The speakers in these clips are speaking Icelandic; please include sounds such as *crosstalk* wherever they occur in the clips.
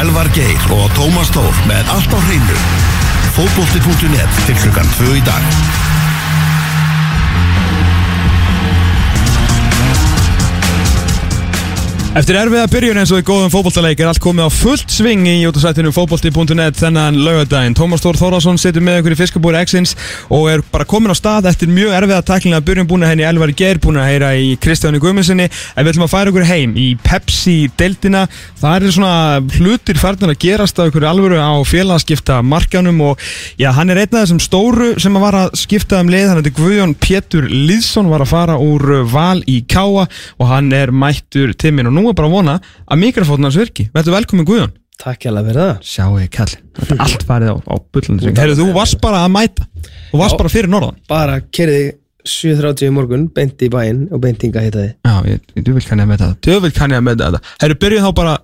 Elvar Geir og Tómas Tór með allt á hreinu. Fótbolti.net til klukkan 2 í dag. Eftir erfiða byrjun eins og í góðum fótballtaleik er allt komið á fullt sving í jótasættinu fótballti.net þennan laugadaginn. Tómas Tór Þórásson setur með ykkur í fiskabúri X-ins og er bara komin á stað eftir mjög erfiða taklinga byrjun búin að henni Elvar Geir búin að heyra í Kristjáni Guðmundssoni en við ætlum að færa ykkur heim í Pepsi-deildina. Það er svona hlutir farnir að gerast á ykkur alvöru á félagskipta markanum og já, hann er einn af þessum stóru sem var að skipta um lið. Hann heiti Guðjón Pétur Liðsson var að fara úr val í Káa og hann er mættur til minn og nú er bara að vona að mikrofónarnas virki. Verður velkomin Guðjón. Takk hjá fyrir það Sjáu ég kall. Þetta er *laughs* allt farið á, á bullandi. Herru, þú varst bara að mæta. Þú varst Já. bara fyrir norðan. Bara kerði 7.30 í morgun, beint í bæinn og beint hinga hitta þið Já, ég, ég djöfull kann ég að meta þetta. Djöfull kann ég að meta þetta. Herru, byrjuð þá bara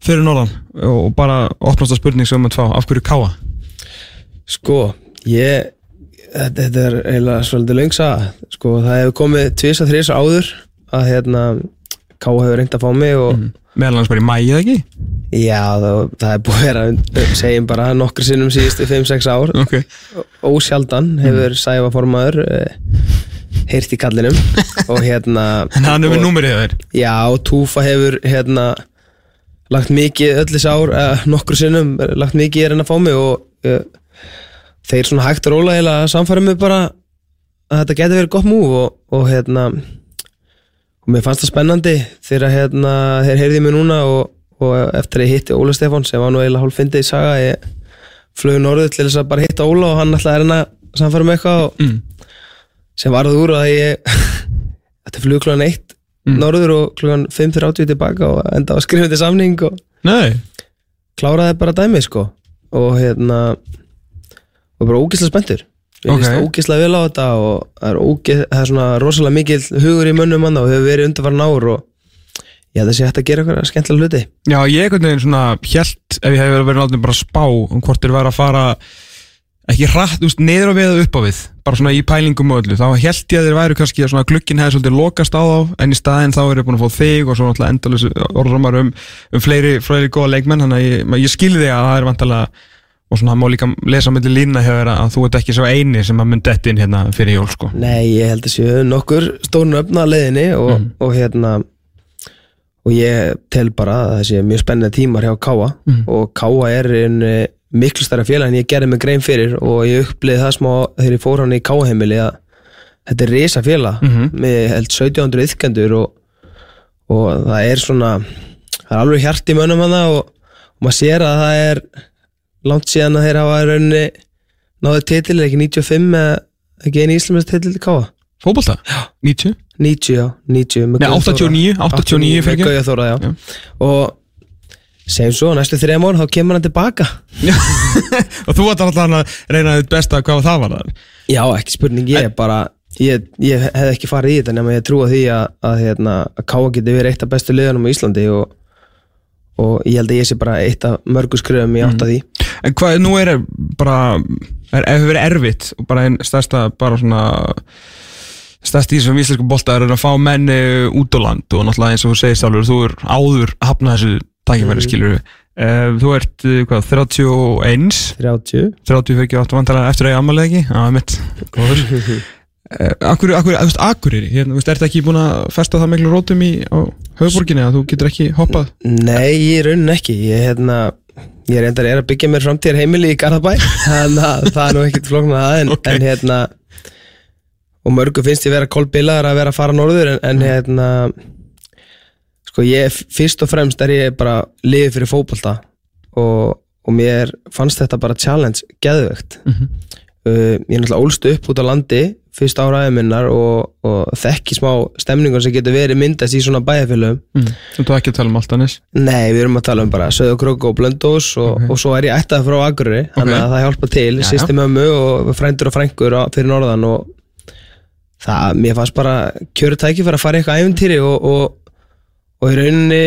fyrir norðan og bara opnast að spurning sem við tvá. Af hverju káa? Sko, ég þetta, þetta er eiginlega svolítið löngsa sko, það hefur komið tvisa þrisa áður að hérna Ká hefur reynd að fá mig og Meðal hans bara í mæið ekki? já, það, það er búið að vera segjum bara nokkur sinnum síðustu 5-6 ár Ok. ósjaldan hefur sæfa formaður eh, heyrt í kallinum *laughs* og hérna En hann er með númerið þeir. Já, Túfa hefur hérna lagt mikið öll þessi ár uh, nokkur sinnum, eh, lagt mikið að reyna að fá mig og uh, þeir svona hægt og róla eiginlega samfæra mig bara að þetta geti verið gott múf og, og hérna og mér fannst það spennandi þegar hérna þeir heyrði mig núna og, og eftir að ég hitti Óla Stefán sem var nú eiginlega hálf fyndið í saga ég flög norður til þess að bara hitta Óla og hann ætlaði að reyna að samfæra mig eitthvað og Mm. sem varð úr að ég *laughs* þetta flug klokkan eitt norður og klokkan 5.30 tilbaka og enda á að skrifa þetta samning og Nei. kláraði bara dæmi sko og hérna og bara ógislega spenntur ég Ok. líst ógislega vel á þetta og það er, ógeð, það er svona rosalega mikil hugur í mönnum manna og hefur verið undarfarin ár og ég held að sé hægt að gera eitthvað skemmtilega hluti Já, ég einhvern veginn svona hjælt ef ég hef verið látið bara spá um hvort þeir væri að fara ekki veist, niður á við og upp á við bara svona í pælingum og öllu þá held ég að þeir væri kannski að glukkin hefði svolítið lokast á þá en í staðinn þá er ég búin að fá þig og svo náttúrulega endalus orðrömmar um, um fleiri, fleiri og svona má líka lesa með lína þér að þú ert ekki svo eini sem að mynd dett inn hérna fyrir jól sko Nei, ég held að séu nokkur stórn öfna að leiðinni og, Mhm. og hérna og ég tel bara að það sé mjög spennandi tímar hjá Káa Mhm. og Káa er einn eh, miklu stærra félag en ég gerði mig grein fyrir og ég uppliði það smá þegar ég fór hann í Káa heimili að þetta er risa félag Mhm. með held 1700 yðkendur og, og það er svona það er alveg hjart í mönnum hann og, og maður sér að það er langt síðan að þeir hafa í rauninni náðu titil, er ekki 95 eða ekki einu íslumist titil til Káa Fótbolta? Já 90? 90, já, 90 með Nei, Gauja Þóra. 89, 89 með fyrir Gauja Þóra, já. Já. og segjum svo, næstu þrejum ár þá kemur hann tilbaka *laughs* og þú ætlar alltaf að reyna þitt besta hvað það var þar já, ekki spurning, ég bara ég, ég hef ekki farið í þetta nema ég trúa því að, að, hérna, að Káa geti verið eitt af bestu liðanum á Íslandi og, og ég held að ég sé bara eitt af mörgu skrifum í átt að því. En hvað, nú er bara er, hefur verið erfitt og bara einn stærsta bara svona stærst í þessum íslensku bolta er að fá menni út á land og náttúrulega eins og þú segir sjálfur þú er áður hafnað þessu tækifæri Mhm. skilur þú ert eh, hvað, 31 30 30 fyrir ekki vantarlega eftir að ég ammálið ekki? Já, mitt, góður. Uh, akkur, akkur, þú veist, Akureyri, hérna, þú veist, ertu ekki búin að festa það miklu rótum í á höfuborginni að þú getur ekki hoppað Nei, ég raunin ekki ég, hérna, ég reyndar er að byggja mér framtíðar heimili í Garðabæ *laughs* þannig að það er nú ekkert flóknar það en, Ok. en hérna og mörgu finnst ég vera kolbilaðar að vera að fara norður en, en hérna sko ég fyrst og fremst er ég bara liðið fyrir fótbolta og, og mér fannst þetta bara challenge geðvögt Mhm. uh, ég er náttúrulega ólst upp út á landi fyrst áraðið minnar og, og þekki smá stemningun sem getur verið myndast í svona bæjarfélögum mm. þú ert ekki að tala um Altanis Nei, við erum að tala um bara Söðokrók og Blöndós og, Ok. og svo er ég ættað frá Akureyri þannig Ok. að það hjálpa til, já. sýsti mömmu og frændur og frængur fyrir norðan og það, mér fannst bara kjöru tæki fyrir að fara eitthvað æfintýri og, og, og í rauninni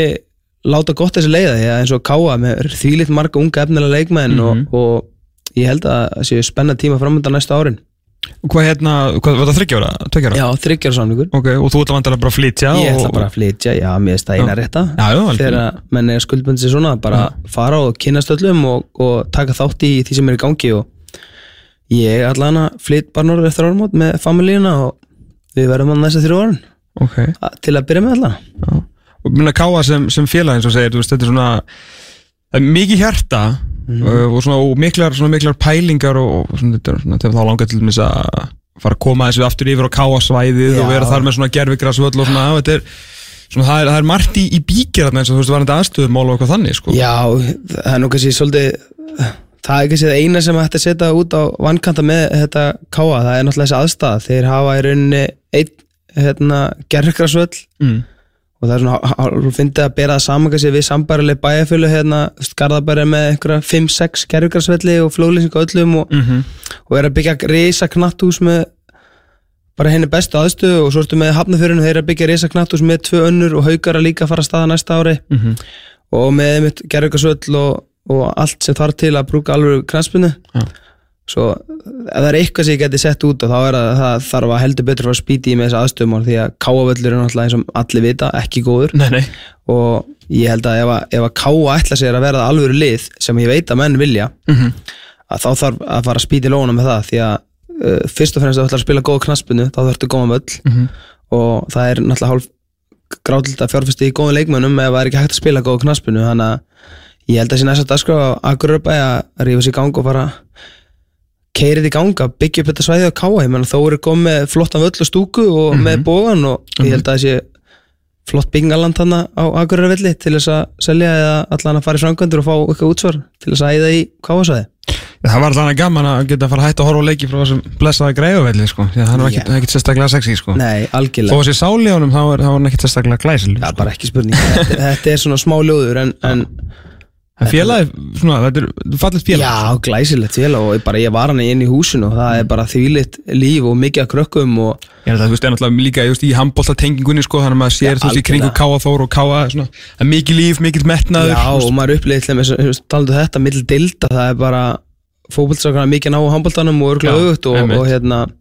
láta gott þessi leiða því að eins og Káa með þvílitt marga unga efnilega leikmenn Mhm. og, og ég held að það séu spenna tíma framönda næstu árin Hvað hérna, hvað var það þryggjára, tökjára? Já, þryggjar samningur. Ok, og þú ætla vantilega bara að flytja Ég ætla bara að flytja, já, mér finnst það eina rétta. Já, já, algjörlega. Þegar menn er skuldbundið svona, bara fara og kynast öllum og, og taka þátt í því sem er í gangi og ég allan að flyt bara norður eftir orðmót með familíuna og við verðum að næsta þrjú orðin Ok, til að byrja með allan já. Og minna káa sem, sem félag eins og segir, þú veist, þetta er svona er mikið hjarta uh, og svona og miklar, svona miklar pælingar og, og svona, þetta þegar þá langar til þess að fara að koma þessu aftur yfir á káa svæðið Já. og vera þar með svona gerfigrasvöll og svona, þetta er svona, það er, það er margt í, í bíkir þarna eins og þú veist, varandi aðstöðumál og eitthvað þannig, sko Já, það er nú kannski svolítið það er kannski það eina sem hægt að setja út á vankanta með þetta káa það er náttúrulega þessi aðstæða þeir hafa í rauninni einn hérna, gerðugrasvöll mm. Og það er svona, hún fyndi að bera það saman kannski við sambarileg bæjarfjölu hérna, Garðabæri með einhverja 5-6 gerðugrasvelli og flóðlýsing og öllum og, Mm og er að byggja risa knatthús með bara henni bestu aðstöðu og svo ertu með hafnafjörinu, þeir eru að byggja risa knatthús með tvö önnur og haukar að líka fara að staða næsta ári Mhm. og með gerðugarsvöll og, og allt sem þarf til að brúka alveg knastbunni Já. Svo ef það er eitthvað sem ég geti sett út þá er að það þarf að heldur betur spýti í með þessu aðstöðumál því að káavöllur er náttúrulega eins og allir vita ekki góður. Nei, nei. Og ég held að ef að, ef að káa ætla sér að verða alvöru lið sem ég veit að menn vilja mm að þá þarf að fara að spýta í lóna með það því að uh, fyrst og fremst að þú ætlar að spila góða knaspinu þá þarftu góðan völl Mhm. og það er náttúrulega hálf gráðlilt að fjárfæsti í góðum leikmönnum ef það keirið í gang að byggja upp þetta svæði á káa þó eru komið með flottan völl og stúku og með bógan og ég held að það sé flott byggingaland þarna á Akurabæ til þess að selja eða allan að fara í framkvæmdur og fá eitthvað útsvar til þess að æða í káasvæði Það var alltaf gaman að geta að fara að hætta að horfa á leiki frá þessum blessaða greiðuvelli, sko. Að hann var Já. ekkit sérstaklega sexy, sko. Nei, Þó algjörlega að sé sáli á honum, þá var, þá hann ekkit sérstaklega glæsil Já, bara ekki spurning. Þetta, er svona smá ljóður en, en En félagi, svona, þetta er fallið félag já, glæsilegt félag og bara ég var hann inn í húsinu og það er bara þvílitt líf og mikið að krökkum og Ég held að þú veist, er náttúrulega líka just, í handbóltatengingunni, sko Þannig að maður sér, Já, í kringu algjörlega. Káa Þór og Káa, svona Það er mikið líf, mikið metnaður já, veist. og maður upplýðið til með talandu þetta, middel dilda, það er bara fótboltsákana mikið ná á handboltanum og örgulega Já, auðvut og, og hérna það-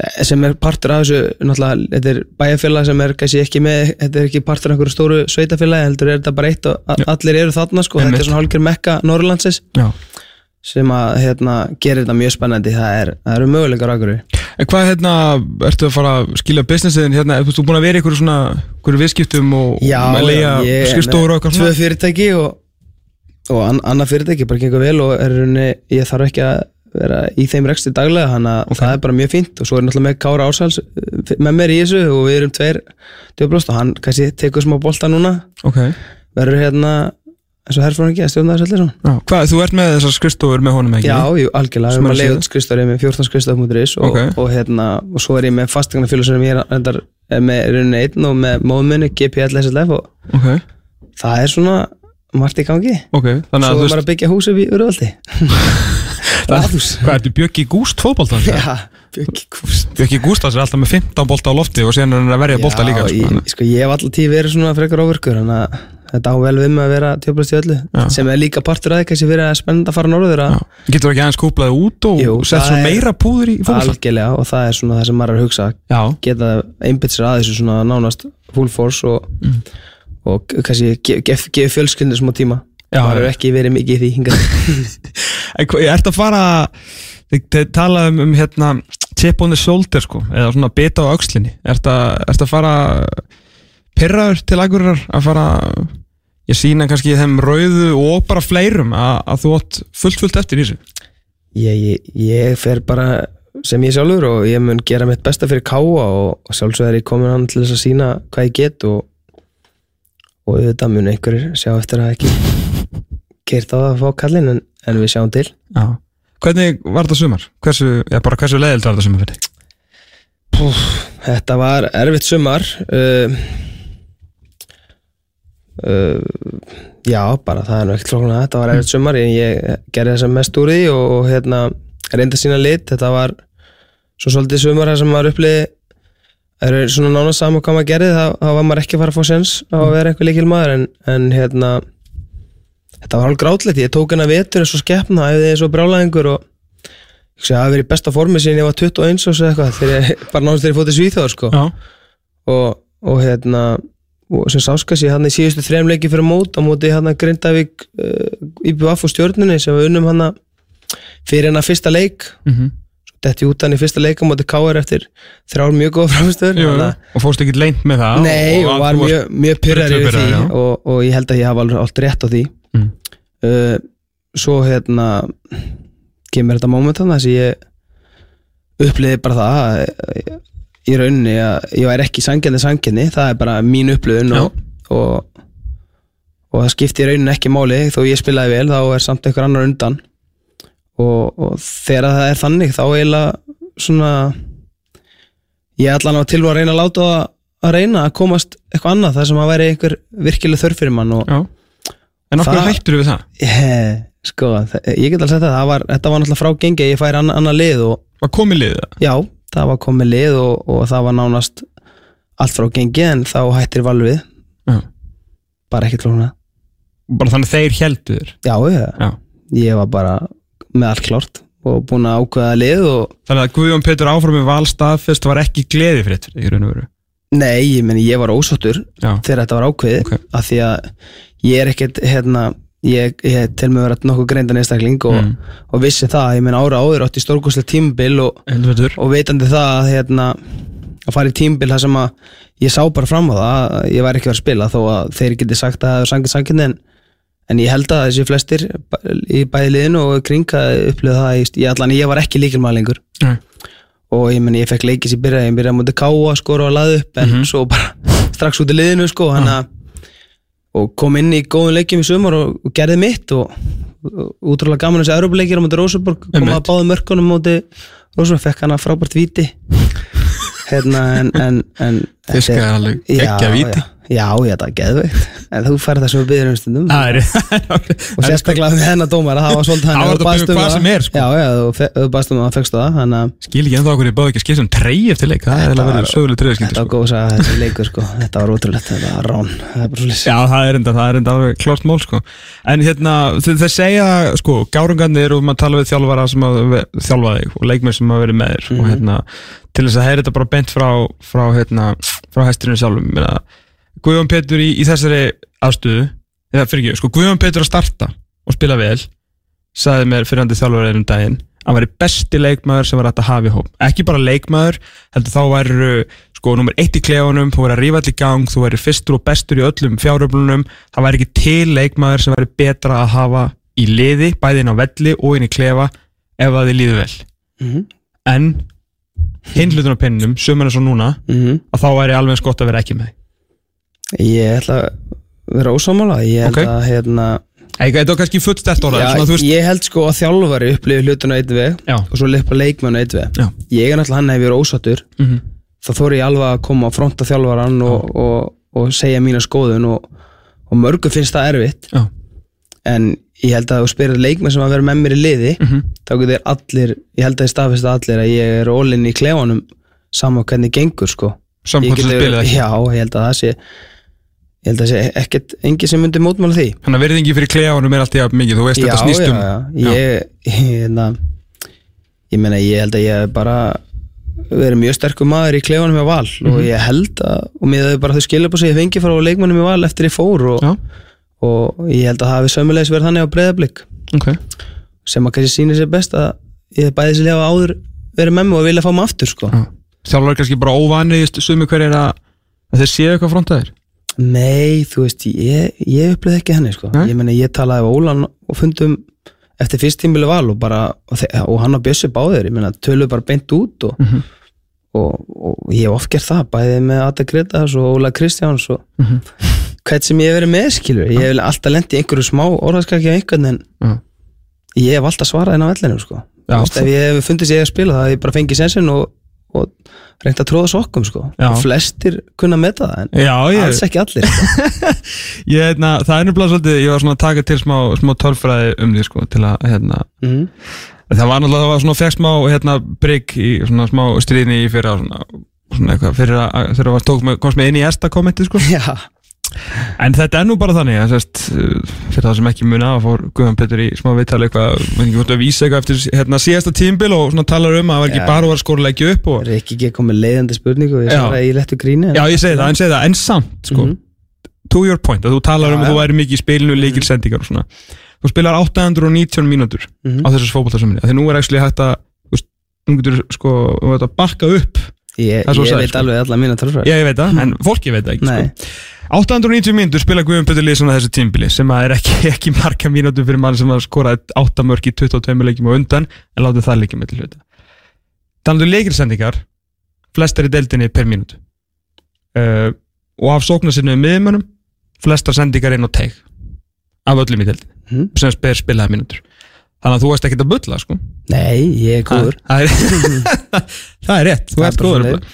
sem er partur af þessu náttúrulega, þetta er bæjarfélag sem er kannski ekki með, þetta er ekki partur af einhverju stóru sveitafélagi, heldur er þetta bara eitt og allir eru þarna, sko, þetta er svona hálfgjör mekka Norrlandsis Já. sem að hérna, gerir þetta mjög spennandi. Það, er, það eru möguleikar akkur En hvað, hérna, ertu að fara að skilja businessin, hérna, veist, þú búin að vera í einhverju svona einhverju viðskiptum og að leia ég er skrifstofur og með eitthvað tvö svona fyrirtæki og, og an, annað fyrirtæki bara gengur vel og er ég þarf ekki að vera í þeim reksti daglega þannig að það er bara mjög fínt. Og svo er náttúrulega með Kára Ársals eh, með mér í þessu og við erum tveir djöfblóst og hann kannski tekur smá bolta núna. Ok, verður hérna eins og herfrón ekki að stjórna þessu allir svona hvað, þú ert með þessar skrifstofur með honum ekki? Já, jú, algjörlega, við erum er að leiða út skrifstofur með 14 skrifstof.is og, Ok. og, hérna, og svo er ég með fastegnafélag sem ég er, með í rauninni einn og með móðminni GPLSLF og Ok, það er svona margt í gangi. Ok, þannig að Svo er maður að byggja hús upp í Urvaldi *laughs* Hvað, ertu Bjöggi Gúst fótbolta? Já, Bjöggi Kúst Bjöggi Gústas er alltaf með 15 bolta á lofti og síðan er hann að verja bolta líka sko. ég, sko, ég hef alltaf tíð verið svona frekar ofurkur Þannig að þetta á vel við með að vera tjóplast í öllu Já. Sem er líka partur að kannski verið að spennandi að fara norður að Já. Getur ekki aðeins kúplaði út og Jú, sett það svona meira púður í fótbolta? Algjörlega og það er svona það sem maður er að hugsa Já, Geta einbytt sér að þessu svona nánast full force og, Mm. og kannski gefa gef, gef fjölskyldur smá tíma Já. er ekki verið mikið í því hingað. *laughs* Hvað, ert að fara þið þið talaðu um, um hérna chip on the shoulder sko, eða svona bita á öxlinni. Ert að, ert að fara pyrraður til agurar að fara ég sína kannski þeim rauðu og bara fleirum að, að þú átt fullt fullt eftir í þessu? Ég, ég, ég fer bara sem ég sjálfur og ég mun gera mitt besta fyrir káa og, og sjálfsög er ég komin hann til þess að sína hvað ég get og, og auðvitað mun einhverjir sjá eftir að ekki gert á að fá kallinn en, en við sjáum til Já. Hvernig var þetta sumar? Hversu, já, bara hversu leiðild var þetta sumar fyrir þig? Púf, þetta var erfitt sumar uh, uh, já, bara það er nú ekkert flóknar þetta var erfitt sumar en ég gerði þess að mest úr því og, og hérna, reyndi að sína lit þetta var svo svolítið sumar sem maður uppliði það er svona nánast saman hvað maður gerði þá, þá var maður ekki að fara að fá sens á að vera einhver líkil maður en, en hérna þetta var hálf grátlegt, ég tók hennar vetur eins og skeppna, æfði eins og brjálæðingur og ég hafi verið í besta formi síðan ég var 21 og svo eitthvað þegar ég *laughs* bara náttúrulega þegar ég fótið svíþjóðar sko. Já, og, og hérna og sem sáskast ég hann í síðustu þrejum leiki fyrir mót á móti hann að Grindavík uh, IBF og stjórnunni sem við unnum hann fyrir hennar fyrsta leik. Mhm. Detti út hann í fyrsta leik á móti KR eftir þrjár mjög góða framstöður að- og fórst ekki leint með það? Nei, og, og var mjög, mjög pyrrari mjög við því og, og ég held að ég hafa allt rétt á því Mm. uh, Svo hérna kemur þetta moment þannig að ég uppliði bara það að, í rauninni að ég væri ekki sangjandi sangjandi, það er bara mín upplifun og, og, og það skipti í rauninni ekki máli þó ég spilaði vel, þá er samt einhver annar undan. Og, og þegar það er þannig þá eiginlega svona ég allan á til að reyna að láta að reyna að komast eitthvað annað þar sem að væri einhver virkileg þörf fyrir mann og Já En okkur hættur við það? ég, sko, ég get alveg það, það var, þetta var náttúrulega frá gengi ég annar anna lið og Var komið liðið það? já, það var komið lið og, og það var nánast allt frá gengi en þá hættir valvið. Já. Bara ekkert flóna Bara þannig að þeir heldu þér? Já, ég, Já. Ég var bara með allt klárt og búin að ákveða lið og Þannig að Guðjón Pétur áfram með val staðfest var ekki gleði fyrir þetta í raun og veru? Nei, ég meni, ég var ósáttur Já. þegar þetta var ákveðið Ok. af því að ég er ekkert hérna, ég, ég tel mig að vera nokkuð greindan einstakling og, Mm. og vissi það, ég menn ára áður átti stórkostlega tímabil og, Heldur betur. og veitandi það að, hérna, að fara í tímabil þar sem að ég sá bara fram á það að ég væri ekki verið að spila þó að þeir geti sagt að það er sangið sangið en, en ég held að þessi flestir í bæði liðinu og kring að upplöðu það, ég, allan. Ég var ekki líkilmaður lengur. Nei. Og ég menn ég fekk leikis í byrja ég byrjaði á móti káa skora og laði upp en Mhm. svo bara *laughs* strax út í liðinu sko hann að og kom inn í góðum leikjum í sumar og, og gerði mitt og, og útrúlega gaman þessi Európa-leikir á móti Rósaborg kom að báði mörkunum á móti Rósaborg fekk hann að frábært víti. Hérna en, en, en Fiskaði þetta er- alveg Já, geggjað víti. já, já, já, það er geðveikt. En þú færð það sem við byrjum um stundum. Það er *laughs* og sérstaklega með hennar dómar það var svolítið hann Það var ef þú þetta baðst bara um hvað það- sem sko. já, já, þú fe- ef þú baðst um það, fegstu það þannig að Skil ekki ennþá okkur ég báði ekki að skilja um trey eftir leik. Það er Þetta alveg verið söguleg treyðskildur Þetta var góð að þessi leikur sko. Þetta var ótrúlegt, þetta var rán Það er bara svolítið Já, það er enda, það er enda alveg klart mál sko. En hérna, þeir segja sko, gárungarnir og maður tala við þjálfara Guðjón Pétur í, í þessari aðstöðu eða fyrir ekki, sko, Guðjón Pétur að starta og spila vel sagði mér fyrir handi þjálfara um daginn að væri besti leikmaður sem var hægt að hafa í hóp. Ekki bara leikmaður, heldur þá væri sko nummer eitt í klefunum, þú væri að rífa allir gang þú væri fyrstur og bestur í öllum fjáröflunum það væri ekki til leikmaður sem væri betra að hafa í liði bæði inn á velli og inn í klefa ef það þið líður vel. Mhm. en hinn hlutin á penninum, sömur eins og núna mm að þá væri alveg eins gott að vera ekki með Ég ætla að vera ósámála Ég held Ok. að hérna Eða þetta var kannski full stert orðað já, veist, Ég held sko að þjálfari upplifi hlutinu eitt veg já, Og svo lipa leikmennu eitt veg. Já, Ég er náttúrulega hann ef ég er ósattur mm Þá þóri ég alveg að koma og fronta þjálfaran og, og, og segja mína skoðun og, og mörgu finnst það erfitt. Já, En ég held að þú spyrir leikmenn sem að vera með mér í liði mhm, þá getur allir, ég held að ég staðfist allir að ég er ólinn í klefanum sama hvernig gengur sko. Saman hvort sem ekki? Já, ég held að það sé ég held að það sé ekkert engi sem myndi mótmála því. Þannig að verðingi fyrir klefunum er alltaf mikið, þú veist Já, þetta snýst já, um já, ég ég, hérna, ég meina, ég held að ég hef bara verið mjög sterkur maður í klefanum með val og Mhm. ég held að, og mér hefur bara þau skilja på sig ég fengi frá leikmannum í val eftir ég fór og, Já, og ég held að það hafi sömulegis verið þannig á breyðablík ok. Sem að kannski sýnir sér best að ég hef bæði sér áður verið með mig og vilja fá mig aftur sko. Já. Þjálfur er kannski bara óvanið sumi hver er að, að þeir séu eitthvað frontaðir Nei, þú veist, ég, ég upplýði ekki henni sko. Ég meina, ég talaði af Ólan og fundum eftir fyrst tímili val og bara og, og hann og Bjössi báðir, ég töluðu bara beint út og, Mhm. og, og ég hef oft gert það, bæði með Ada Gretas og Óla Kristjáns og Mhm. hvern sem ég hef verið með, skilur ég hef alltaf lent í einhverju smá orðaskaki af einhvern en Já. ég hef alltaf svarað inn á vellinu sko. Já, veist, ef ég hef fundið sér að spila það, hef ég bara fengið sensin og, og reynt að tróða sokkum sko. Já. og flestir kunna með það en Já, ég, alls ekki allir sko. *laughs* ég hérna, það er nefnilega svolítið, ég var svona að taka til smá, smá tölfræði um því sko, til að, hérna, mm. það var náttúrulega, það var svona fekk smá, hérna, brygg í svona smá stríðni í fyrir svona, svona eitthvað, fyrir að, þegar það komst með inn í ersta kommenti, sko, *laughs* Já, En þetta er nú bara þannig að fyrir það sem ekki muna að fór Guðan Petur í smá viðtali eitthvað, veit ekki hvort að vísa eitthvað eftir hérna, síðasta tímbil og svona talar um að það var ekki bara að skóra leggja upp og, Það er ekki ekki komið leiðandi spurningu og ég svara í lettu gríni Já, ég segi það, en segi það, en samt sko, Mhm. to your point, að þú talar um Já, að þú já. væri mikið í spilinu, leikil sendingar og svona þú spilar 819 mínútur Mhm. á þessars fótboltasömminni, þegar nú er actually hægt að þú getur sko þú að Ég, ég veit sko. alveg alla mína tölfræði ég veit það en fólki veit það ekki sko. 890 mínútur spila Guðjón Petur Lýðsson á þessu tímbili sem að er ekki, *laughs* ekki marga mínútur fyrir mann sem að skora 8 mörg í 22 leikjum og undan en látið það með til hluta. Talandi um leikilsendingar flestar í deildinni per mínútu. Uh, og af sóknarsinnu miðmönum flestar sendingar inn á teig af öllum í deildinni Mhm. sem spyr spilaði mínútur. Þannig að þú veist ekkert að bulla sko. Nei, ég er góður. Það er, *laughs* það er rétt, þú Það er ert góður.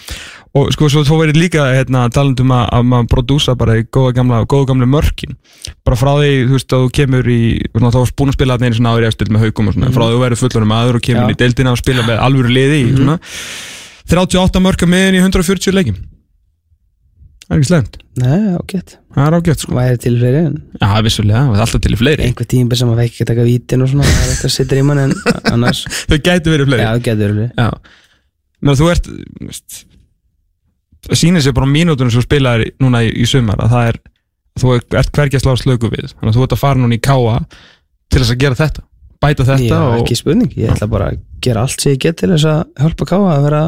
Og sko svo þú verið líka hérna, talandum að, að maður prodúsa bara í góða gamla, gamla mörkin. Bara frá því, þú veist, að þú kemur í þá varst búin að spila þarna einu svona ári eftir með haugum og svona, frá því þú verið fullunum aður og kemur Já. í deildina og spila með alvöru liði í svona. 38 mörka meðin í 140 leikjum. Það er ekki slemt Nei, ágætt. Það er ágætt sko. Væri til fyrir en? Já, vissulega, það er alltaf til fleiri. Einhver tímbil sem að vekki taka vítin og svona það er eitthvað sittur í mann en annars. *laughs* Þau gætu verið fleiri. Já, það getur verið Já, menn þú ert veist, það sýnir sér bara á mínútunum sem þú spilaðir núna í, í sumar að það er, þú ert hvergi að slá slöku við, þannig að þú ert að fara núna í káa til þess að gera þetta bæta þetta Já, og ekki spurning, ég ætla bara að gera allt sem ég get til þess að hjálpa Káa að vera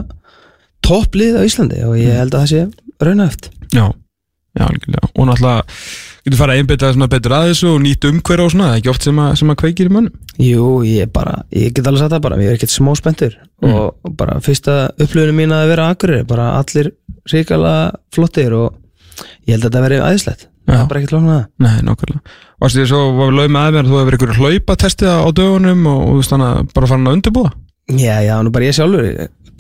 topplið á Íslandi og ég held að það sé raunæft já, já, algjörlega. Og náttúrulega getur farið að einbytta svona betur að þessu og nýtt umhverja og svona, það er ekki oft sem að, sem að kveikir í mönnum. Jú, ég bara, ég get alveg sagt það bara ég er ekkert smá spenntur. Mm. og og bara fyrsta upplöfunum mín að vera akkurir bara allir ríkala flottir og ég held að þetta veri aðeinslegt það er bara ekkert lókn að það. Nei, nákvæmlega. Varstu því svo var við lögum með að þú hefur verið ykkur hlaupatesti á dögunum og, þú veist þannig að bara fara hann að undirbúða Já, já, nú bara ég sjálfur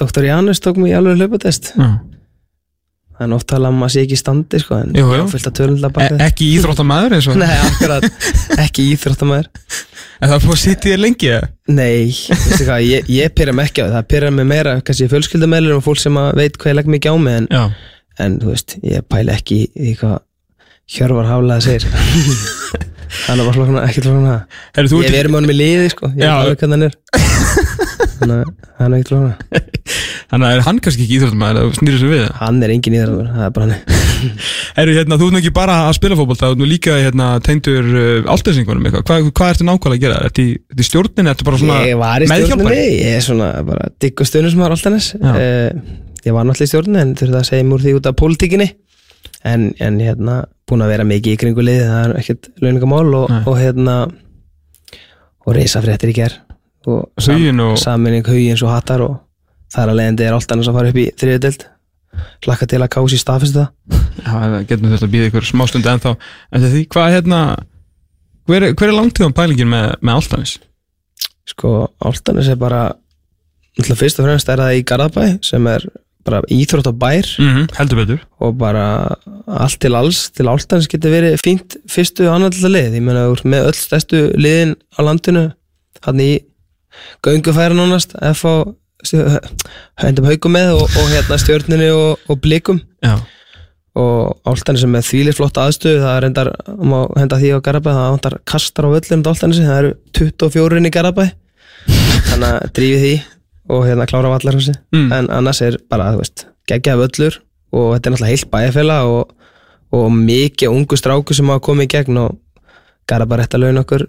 Dr. Janus tók í alveg hlaupatest. Já það er um að maður sé ekki í standi sko, en Jú, jú. á fullt að törnlega E baka ekki íþróttamæður eins og Nei, akkurat, ekki íþróttamæður *laughs* En það er búið að sitja þér lengi eða? Nei, veistu hvað, ég, ég pyrra mig ekki á það Það pyrra mig meira, kannski fjölskyldumælur og fólk sem að veit hvað ég legg mikið á mig en, en þú veist, ég pæli ekki í hvað Hjörvar Haflega segir. *laughs* Hann er bara flokna, ekki Heru, þú Ég verið með honum í liði, sko. Ég veit hvað hann er. Þannig *laughs* að hann er ekki flokna Þannig að er hann kannski ekki íþróttamæður að snýra sér við Hann er engin í það, er bara hann. *laughs* Herru, hérna, þú ert nú ekki bara að spila fótbolta Þú ert nú líka hérna, tengdur uh, áltesingunum eitthvað. Hvað, hvað ertu nákvæmlega að gera? Ertu í, í stjórnin? Ertu bara svona Ég var í stjórninni, ég er digg og stjórnum sem var alltaf næst Já. Ég var náttúrulega í stjórninni en þurfti að segja mér úr því út af pólitíkinni. En, en hérna, búin að vera mikið í kringu liði, það er ekkert launingamál og, hérna saminning hugins og hattar og þar að leiðandi er alltaf að fara upp í þriðudeld hlakka til að kási staðfesta það. Já, það getum þetta að býða ykkur smástund ennþá. En því, hvað er hérna Hver, er- hver er langtíðan pælingin með, með áltanis? sko, Áltanis er bara fyrst og fremst er það í Garðabæ sem er bara íþrótt á bær. Mm heldur betur. Og bara allt til alls til áltanis getur verið fínt fyrstu og annað lið, ég ert með öll stærstu liðin á landinu. Hann í göngufæra nánast FH höndum haugum með og, og hérna stjörninu og, og blikum. Já, og áltanis sem er þvílir flott aðstöðu það er reyndar, má henda því á Garabæ það vantar kastar á öllum áltanisi það eru 24 inn í Garabæ. Þannig að drífi því og hérna klára vallarhúsi Mm. en annars er bara, þú veist, geggja völlur og þetta er náttúrulega heilt bæjarfélag og, og mikið ungu stráku sem hafa komið í gegn og Garabæ rétt að launa okkur.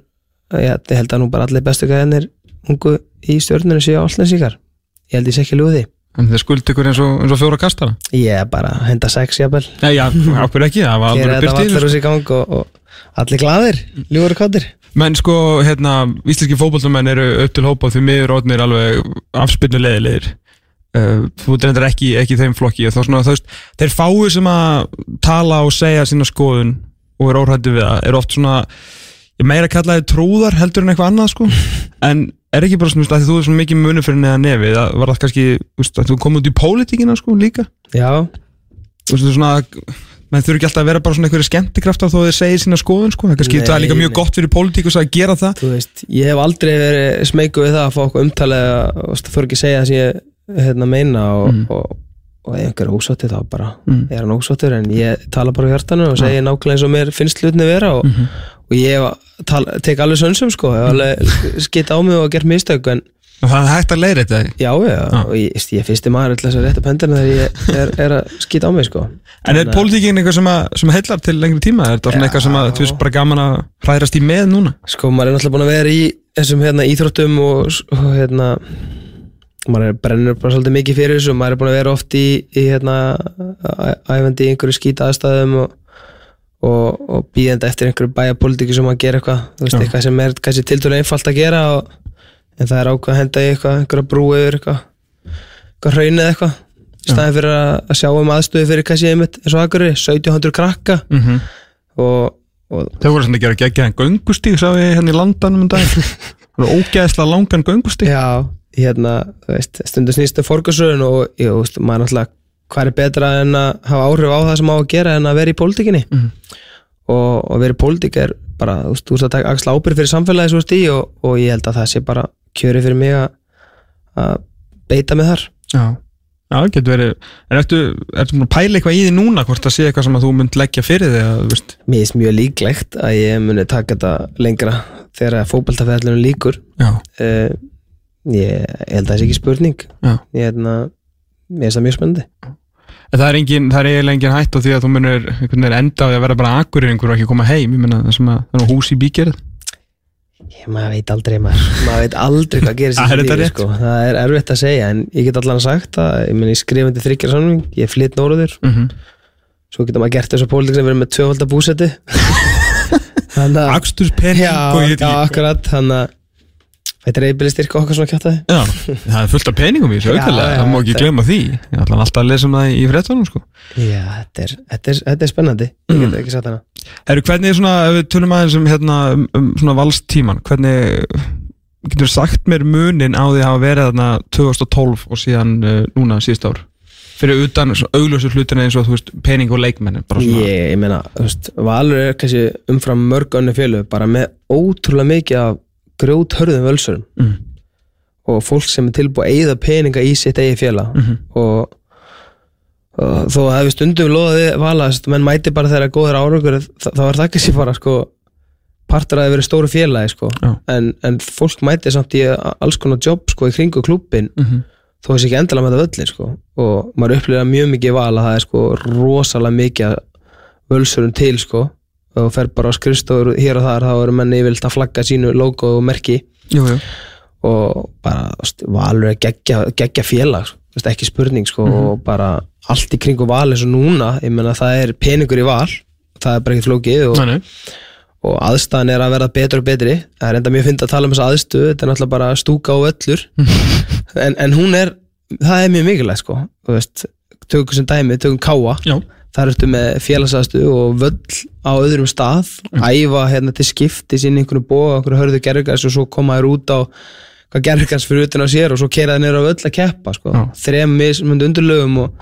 Ég, held að nú bara allir bestu gæðinir ungu í stjórninu séu áltanisíkar ég held ég sé ekki því. En þið skuldi ykkur eins og, eins og fjóra kastara? Ég er bara henda sex jafnvel. Nei, já, okkur ekki, það var alveg byrtið vallar úr sig gang og, og allir glaðir, ljúður og kvattir Menn sko, hérna, íslenski fótbollamenn eru upp til hópa því miður rótnir alveg afspilnu leiðilegir uh, þú reyndar ekki, ekki í þeim flokki og þá svona, þú veist, þeir fáu sem að tala og segja sína skoðun og eru óhrættu við það, eru oft svona ég meira að kalla þið trúðar heldur en eitthvað annað sko, *laughs* en er ekki bara svona, þú að þú er svona mikið muni fyrir neða nefi það var það kannski, þú að þú komið út í pólitíkina sko líka, já, þú veist, svona menn þurfi ekki alltaf að vera bara svona einhverju skemmtikraftar þó þeir segja sína skoðun sko, það kannski, Nei, það er líka mjög nei. gott fyrir pólitíkus að gera það. Þú veist ég hef aldrei verið smeyku við það að fá okkur umtalið og þú þurfi ekki að segja það sem ég hérna, meina og, Mhm. og og ef einhver er ósáttur þá bara er hann ósáttur en ég tala bara á hjartanu og segi nákvæmlega eins og mér finnst hlutni vera og, og ég tek alveg sönsum sko, hef alveg skitt á mig og gert mistök en Og það er hægt að leira þetta já, já, og ég, ég fyrsti maður þess að rétta pendurinn þegar ég er, er að skita á mig sko. En er pólitíkin eitthvað sem, að, sem heillar til lengri tíma? Er þetta svona eitthvað sem að þú veist bara gaman að hræðrast í með núna? sko maður er náttúrulega búin að vera í þessum hérna, íþróttum og, og hérna maður er brennur bara svolítið mikið fyrir þessu. Maður er búin að vera oft í, í hérna æfandi í einhverju skýta aðstæðum og, og, og býðandi eftir einhverju bæjarpolítíki sem að gera eitthvað. Þú veist, Já. eitthvað sem er kannski tildulega einfalt að gera og, en það er ákvað að henda í eitthvað einhverja brú yfir eitthvað eitthvað hraunið eitthvað. Í staðin fyrir að, að sjá um aðstöðu fyrir kannski einmitt eins og akkur 1700 krakka. Mm -hmm. og, og Þau voru svona að gera geggjaðan göngustíg sá ég hérna í landanum um dag *laughs* Það voru ógæðslega langan göngustíg. Já, hérna, þú veist, stundu snýstu fórgjörsröðun og, jú, þú veist, maður náttúrulega hvað er betra en að hafa áhrif á það sem á að gera en að vera í pólitíkinni? Mhm. og, og vera í pólitík er bara, þú veist, þú veist að taka axla ábyrgð fyrir samfélagi svo í og, og ég held að það sé bara kjöri fyrir mig að að beita mig þar. Já, já, getur verið. En ertu, ertu búin að pæla eitthvað í því núna hvort það sé eitthvað sem að þú mynd leggja fyrir þig að, Mér finnst mjög líklegt að ég muni taka þetta lengra þegar fótboltafæðlunum líkur Já, uh, ég, ég held að það sé ekki spurning. Já. Ég hérna, mér finnst það mjög spennandi En það er, engin, það er eiginlega engin hætt á því að þú munir enda á því að vera bara akkurir einhver og ekki koma heim, ég meina það sem að það er hús í bígerð Ég, maður veit aldrei maður, *laughs* maður veit aldrei hvað gerist í *laughs* rétt? sko. það er erfitt að segja en ég get allan sagt að ég, meni, ég skrifandi þryggjar samning, ég flytt nóruður mm -hmm. svo getur maður gert þessu pólitík sem verður með tvöfalda búsetti *laughs* þannig að Aksturspenning já, og ég já, akkurat þannig að þetta er eitthvað styrka okkar svona kjátaði Já, það er fullt af peningum í þessu Já, auðvitað, já, það má ekki glemma því. Ég ætla alltaf að lesa um það í fréttunum sko. já, þetta er, þetta er, þetta er spennandi. Ég Mm. get ekki sagt hana. Herru, hvernig er svona, ef við tölum aðeins um, hérna, um, um svona valstíman hvernig getur sagt mér munin á því að hafa verið þarna 2012 og síðan uh, núna síðust ár? Fyrir utan auglösu hlutina eins og þú veist pening og leikmennin bara svona. Ég, ég meina, þú veist, Valur er kannski umfram mörg önnu fjölu bara með ótrúlega mikið af grjót hörðum völsurum. Mm. og fólk sem er tilbúið að eyða peninga í sitt eigi félag. Mhm. og, og þó að hefði stundum loðið valast, menn mæti bara þegar góður árangur þá er það ekki sér bara sko partur að það verið stóru félagi sko. En, en fólk mæti samt í alls konar jobb sko í kringu klúbbin mm -hmm. þó þessi ekki endilega með það völlin sko. Og maður upplýða mjög mikið val að það er sko rosalega mikið völsurum til sko og fer bara á skrifstofur hér og þar þá eru menni yfirleitt að flagga sínu logo og merki. Jú, jú. Og bara valur er geggja, geggja félag ekki spurning sko, og bara allt í kringu val eins og núna ég meina það er peningur í val það er bara ekki flókið og, og aðstæðan er að verða betur og betri. Það er enda mjög fyndið að tala um þessa aðstöðu þetta er náttúrulega bara stúka og öllur *laughs* en, en hún er, það er mjög mikilvægt sko, þú veist tökum sem dæmi, tökum káa Já, þar ertu með félagsaðstöðu og völl á öðrum stað æfa hérna til skiptis inn í einhverju bóa, einhverju hörðu gerðugars og svo koma þér út á hvað gerðugars fyrir utan á sér og svo kera þér niður á völl að keppa sko. Þrem mismundu undurlögum og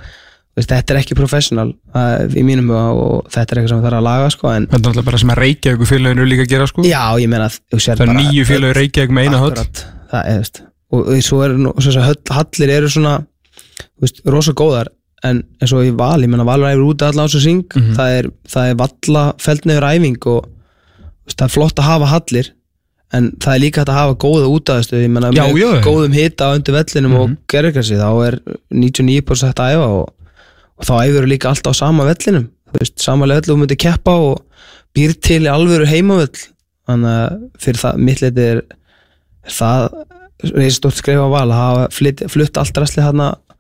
veist, þetta er ekki professional uh, í mínum og þetta er eitthvað sem þarf að laga sko, en þetta er alltaf bara sem að Reykjavík félaginu líka að gera sko. Já, ég meina Það er nýju félagi Reykjavík með eina höll. það er, veist og, og svo er svo þess að hallir eru svona veist, rosa góðar en eins og í val, ég menna valur æfir úti allan á þessu syng, Mhm. það er, það er valla feldnefur æfing og það er flott að hafa hallir en það er líka hægt að hafa góða útæðastu ég menna með já, góðum hita undir vellinum og Mhm. gerðurkassi þá er 99% hægt að æfa og, og þá æfur líka alltaf á sama vellinum. Veist, sama vellu þú myndir keppa og býr til í alvöru heimavöll. Þannig að fyrir það mitt leiti er, er það reyði stort skrifa á val að hafa flytt, flutt allt rastli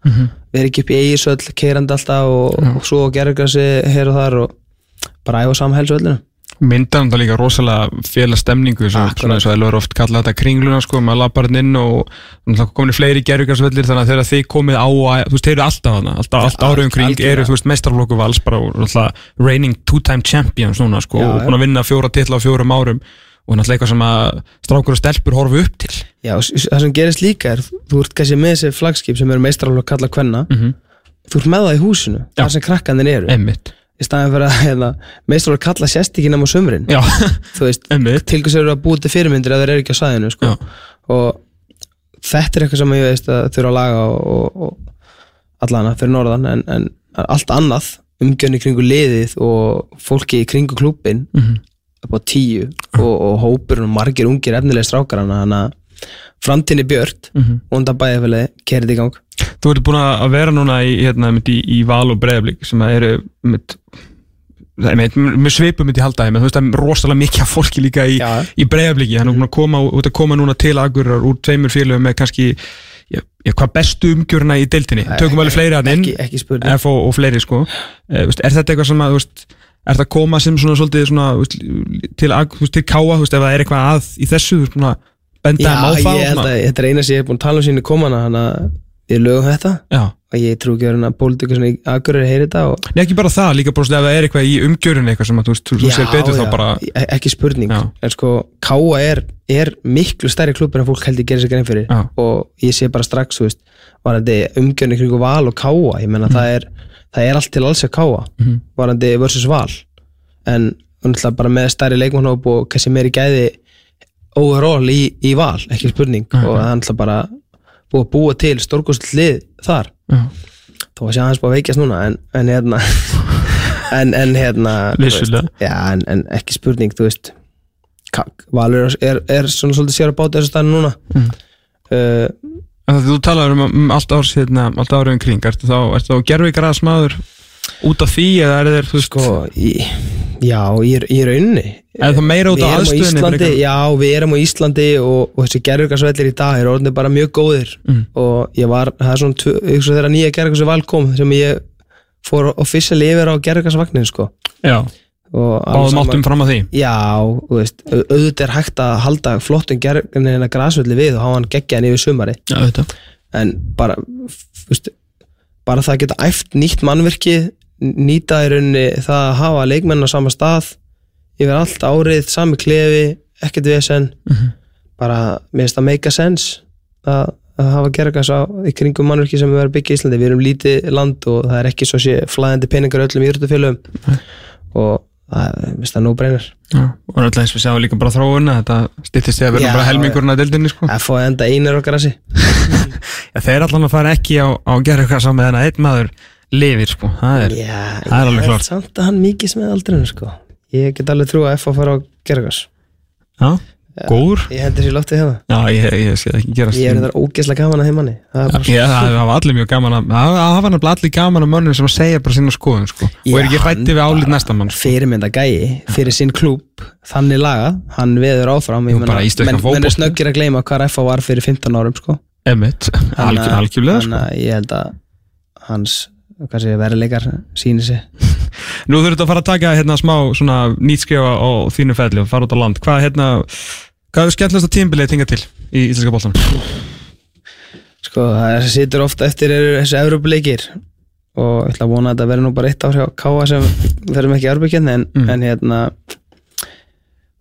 þarna Mhm. verið ekki upp í eigisöll, keirandi alltaf og, og svo gerðurkassi hér og þar og bara æfa helsvöllinu. Myndar hann það líka rosalega félagstemningu sem Akkurat. svona eins og Elvar oft kalla þetta kringluna sko, maður lappar hann inn og það komin fleiri gerðugarsvellir þannig að þegar þið komið á að, þú veist, þeir eru alltaf hana alltaf, allt árið um kring, eru þú veist mestarflokku vals bara og alltaf reigning two-time champions núna sko, Já, og búin að vinna fjóra titla á fjórum árum og náttúrulega eitthvað sem að strákur og stelpur horfu upp til Já, það sem gerist líka er þú ert kannski með þessi flagskip sem eru meistrarlokk kalla kvenna, mm -hmm. þú ert með það í húsinu Já. þar sem krakkandir eru emmitt í staðin fyrir að hérna, meistrarlokk kalla sérst ekki nema á emmitt til hvers eru að búið til fyrirmyndir ef þeir eru ekki á sæðinu sko. Og þetta er eitthvað sem ég veist að þurfa að laga og, og, allana fyrir norðan en, en allt annað umgjörni kringu liðið og fólki kringu klúbin Mhm. Upp á tíu og, og hópur og margir ungir efnilega strákar þannig að framtíðin er björt Mhm. og undan bæðifili kerið í gang. Þú ert búin að vera núna í, hérna, í, í val og breyðablík sem að eru er með, með svipum myndi ég halda þeim, en þú veist er rosalega mikið fólki líka í, í breyðablíki þannig að búin að koma, út að koma núna til agurar úr tveimur félögum með kannski já, já, hvað bestu umgjörna í deildinni. Tökum alveg fleiri að inn. ekki, ekki spurning. F og, fleiri sko. E, veist, er þetta eitthvað sem að þú veist, er þetta að koma sem svona svolítið svona, veist, til, til káa þú veist, ef það er eitthvað að í þessu þú veist, svona, benda Já, þeim á ég það held að þetta er eina sem ég hef búin að tala um sínu komana þannig að við lögum þetta. Já, og ég trú ekki að vera pólitíkur sem í agurir heyri þetta og Nei, ekki bara það, líka bara svona ef það er eitthvað í umgjörunni eitthvað sem að þú, þú, sér betur þá bara e- ekki spurning. Já. en sko, Káa er, er miklu stærri klubur en fólk heldur gerir sér grein fyrir. Já. og ég sé bara strax, þú veist varandi umgjörni kringu val og Káa ég menna það er, það er allt til alls að Káa Mhm. varandi versus val. En náttúrulega bara með stærri leikmannhóp og kannski meiri gæði overall í, í val, ekki spurning. Mhm. og það er náttúrulega bara búið að búa til stórkostl lið þar Já. þó að sé aðeins búið að veikjast núna en, en hérna *laughs* en, en hérna veist, já, en, en ekki spurning þú veist Ka- Valur er, er svona svolítið sér að báta þessu stæðinu núna Mm. uh, það- Þú talar um, um allt árs hérna, allt árið um kring, ertu þá, ertu þá gerfi græsmaður út af því eða er þeir, þú veist, sko í, já, í, í rauninni Er það meira út á frekar? já, við erum á Íslandi og, og þessi gerðurkarsvellir í dag er orðinni bara mjög góðir. Mm. og ég var, það er svona ég hugsa þegar nýja gerðurkarsu val kom sem ég fór officially yfir á gerðurkarsvagnin sko. Já, og báðum áttum fram að því? Já, veist, au- auðvitað er hægt að halda flottum gerðurkarsin að grasvelli við og hafa hann geggjaðan yfir sumari Já, þetta en bara þú veist, bara það að geta æft nýtt mannvirki nýta í rauninni það að hafa leikmenn á sama stað yfir allt árið, sami klefi ekkert vesen Mhm. bara, mér finnst það make a sense að, að hafa gerðarkans á í kringum mannvirki sem við erum byggja í Íslandi við erum lítið land og það er ekki svo sé flæðandi peningar í öllum íþróttufélögum og það er, mér finnst það nú breynir Já, og náttúrulega eins við sjáum líka bara þróuna þetta styttist eða verður Já, bara helmingurinn að deildinni sko. að fá enda einir á grassi *laughs* Já, þeir allan að fara ekki á, á gerfi græsa með þannig að einn maður lifir sko. það er, Já, það er alveg klart. samt að hann mikið með aldrinu sko. Ég get alveg trú að F að fara á gerðarkans já, góður. Ég hendi sér loftið hérna. Já, ég, ég sé það ekki gerast Ég er þetta ógeðslega gaman að þeim manni. Það bara Já, það hafa allir mjög gaman að það hafa nefnilega allir gaman að mönnum sem að segja bara sína skoðun sko. og er ekki Já, hrætti við bara næsta mann sko. Fyrirmynda gæi fyrir sinn klúb Þannig lagað, hann veður áfram. Bara íslenskan menn, menn er snöggir að gleyma hvað F var fyrir 15 árum sko. Emmett, algjörlega sko. Ég held að hans Nú þetta að fara að taka hérna smá svona nýtskrifa á þínu felli og fara út á land hvað, hérna, hvað er skemmtilegsta tímbilið tinga til í Íslenska bóltanum? Sko, það sem situr ofta eftir eru þessi Európa-leikir og ég ætla að vona að þetta verður nú bara eitt ár hjá Káa sem verðum ekki Európa-kjarni en, Mm. en hérna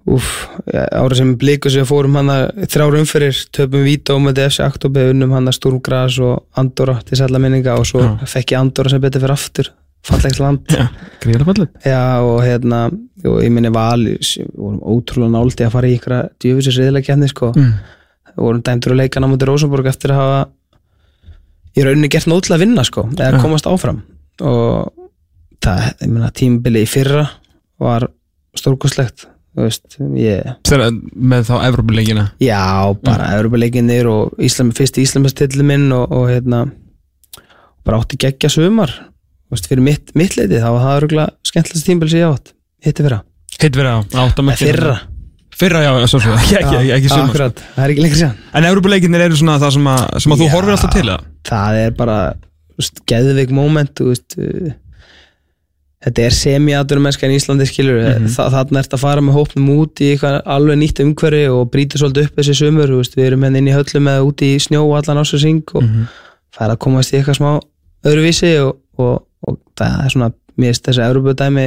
úf, árið sem bliku sem fórum hann þrjára umfyrir töpum Vító með þessi oktober unnum hann Stúrmgras og Andorra til sætla minninga og svo Já. fekk ég Andorra sem betur fyrir aftur fallegt land. Og hérna, og ég minni val við vorum ótrúlega náldi að fara í ykkur djöfisins riðlega kjarni sko. Mm. við vorum dæmdur að leika námöndir Rosenborg eftir að hafa í rauninni gert nót til að vinna sko, eða Já. komast áfram. Og það, ég meina tímabili í fyrra var ég Þegar með þá Evrópuleikina? Já, bara Európa-leikinnir og Íslam, fyrst Íslamstilli minn og, og hérna bara átti geggja sumar. þú veist, fyrir mitt, mitt leiti, þá var það örgulega skemmtilegast tímabili sem ég átt, hitti fyrra. Hitt verið á, áttam Nei, ekki fyrra, Fyrra, já, svo svo, ekki, ekki, ekki, sumar. akkurat, það er ekki lengur síðan. En Evrópuleikinir eru svona það sem að, sem að þú Já. horfir alltaf til það það er bara þú veist, geðveik moment þú veist, uh, þetta er semi-atur mennska í Íslandi skilur. Mm. -hmm. þannig ert að fara með hópnum út í eitthvað alveg nýtt umhverfi og brýta svolítið upp þessi sumur, þú veist, við erum henni inn í höllum eða út í snjó allan ásins og Mhm. það er að komast í eitthvað smá öðruvísi og, og, og það er svona mér finnst þessi Európa-dæmi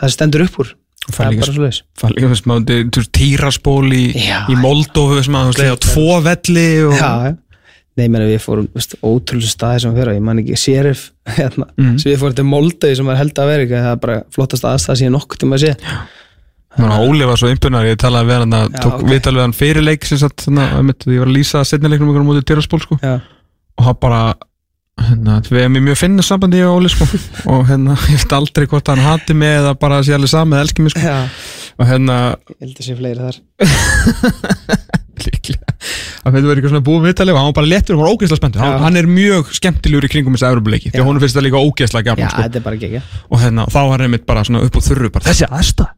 það stendur upp úr, það er bara svo leiðis Það er líka þess að þú veist, týraspól í, í Moldófu sem að þú leiða á tvo velli og... Já. Nei, ég meina við fórum veist, ótrúlega staði sem við fyrir, ég man ekki Sheriff, *laughs* hérna, Mhm. sem við fórum til Moldau sem er held að vera, það er bara flottast aðstæða sem ég nokkuð tíma að sé að Óli var svo impunar, ég talaði við hann að tók ok. okay. viðtal við hann fyrir leik sem sagt, þannig að ég var að lýsa setnileiknum á móti týraspól sko og hann bara hérna, við í mjög finna sambandi ég og Óli sko. *laughs* Og hérna, ég veit aldrei hvort hann hati mig eða bara sé alveg saman eða elski mig sko. Og hérna, ég held að sé fleiri þar. *laughs* Líklega. Að þetta verður eitthvað svona búið viðtalið og hann var bara léttur og var ógeðslega spenntur. Hann, er mjög skemmtilegur í kringum þessu Evropuleiki því að hún finnst það líka ógeðslega Já, gaman sko. og hérna, þá var hann mitt bara upp á þurru bara, þessi aðsta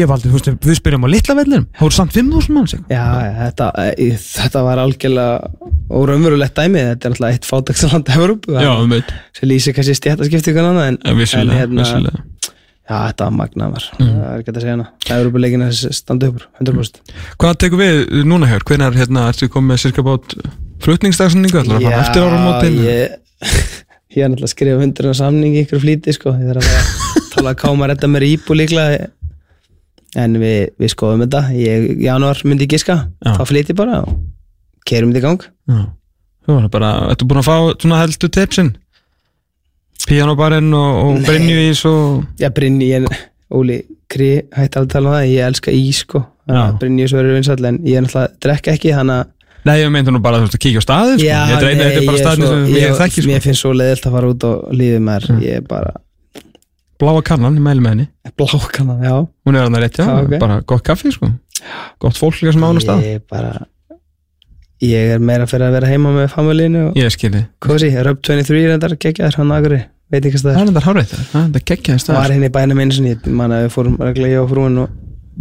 ég valdi, þú veist, við spyrjum á litla vellinum. Það voru samt 5.000 mann sig. Já, þetta, eh, þetta var algjörlega óraumurulegt dæmi, þetta er náttúrulega eitt fátæksaland Európu, já, um veit, sem lýsir kannski stjættaskipti ykkur annað en, en hérna, vissulega. já, þetta var magnamar það er ekki hægt að segja hana, Európuleikin er standa uppur 100% hvað tekur við núna hér, hvenær hérna, ertu komið með cirka bát flutningsdagsningu, ætlar að fara eftir ára mótin ég, *laughs* ég er náttúrulega að skrifa hundurinn samning í ykkur flýti sko, ég þarf að tala að káma að redda mér íbú líklega en við, við skoðum þetta. Ég, í januar myndi ég giska þá flýti bara og kerum þetta í gang. Já, þú var bara, ertu búin að fá svona helstu tipsin Pianobarinn og, og Brynjuvís og Já, Brynni, ég, Óli Kri hætti alveg að tala um það, ég elska ís sko. Svo verður vinsall en ég er náttúrulega að drekka ekki þannig að Nei, ég meinti nú bara að kíkja á staðin sko. Ég þetta nei, bara ég sem ég þekki sko. Mér finnst svo leiðilt að fara út og lífið mér Ég er bara Bláa kannan, ég mæli með henni. Blákannan, já. Hún er að rétt, já, Já, ok. bara gott kaffi sko. Gott fólk líka sem án á stað. Ég er bara Ég er meira fyrir að vera heima með familínu og Ég skilji Kosi, Rub 23 reyndar, geggjaður hann agri Veit ekki hvað það Það er. er þetta hárið það, það er geggjaði stað Var henni í bænum einu sinni, ég man að við fórum reglulega ég og frúin og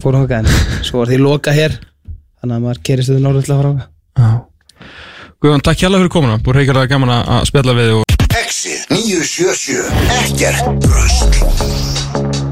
fórum hokka en svo var því loka hér Þannig að maður kerist þetta norður til að fara hokka Já Guðjón, takk hjálpa 977 Ekkert bröst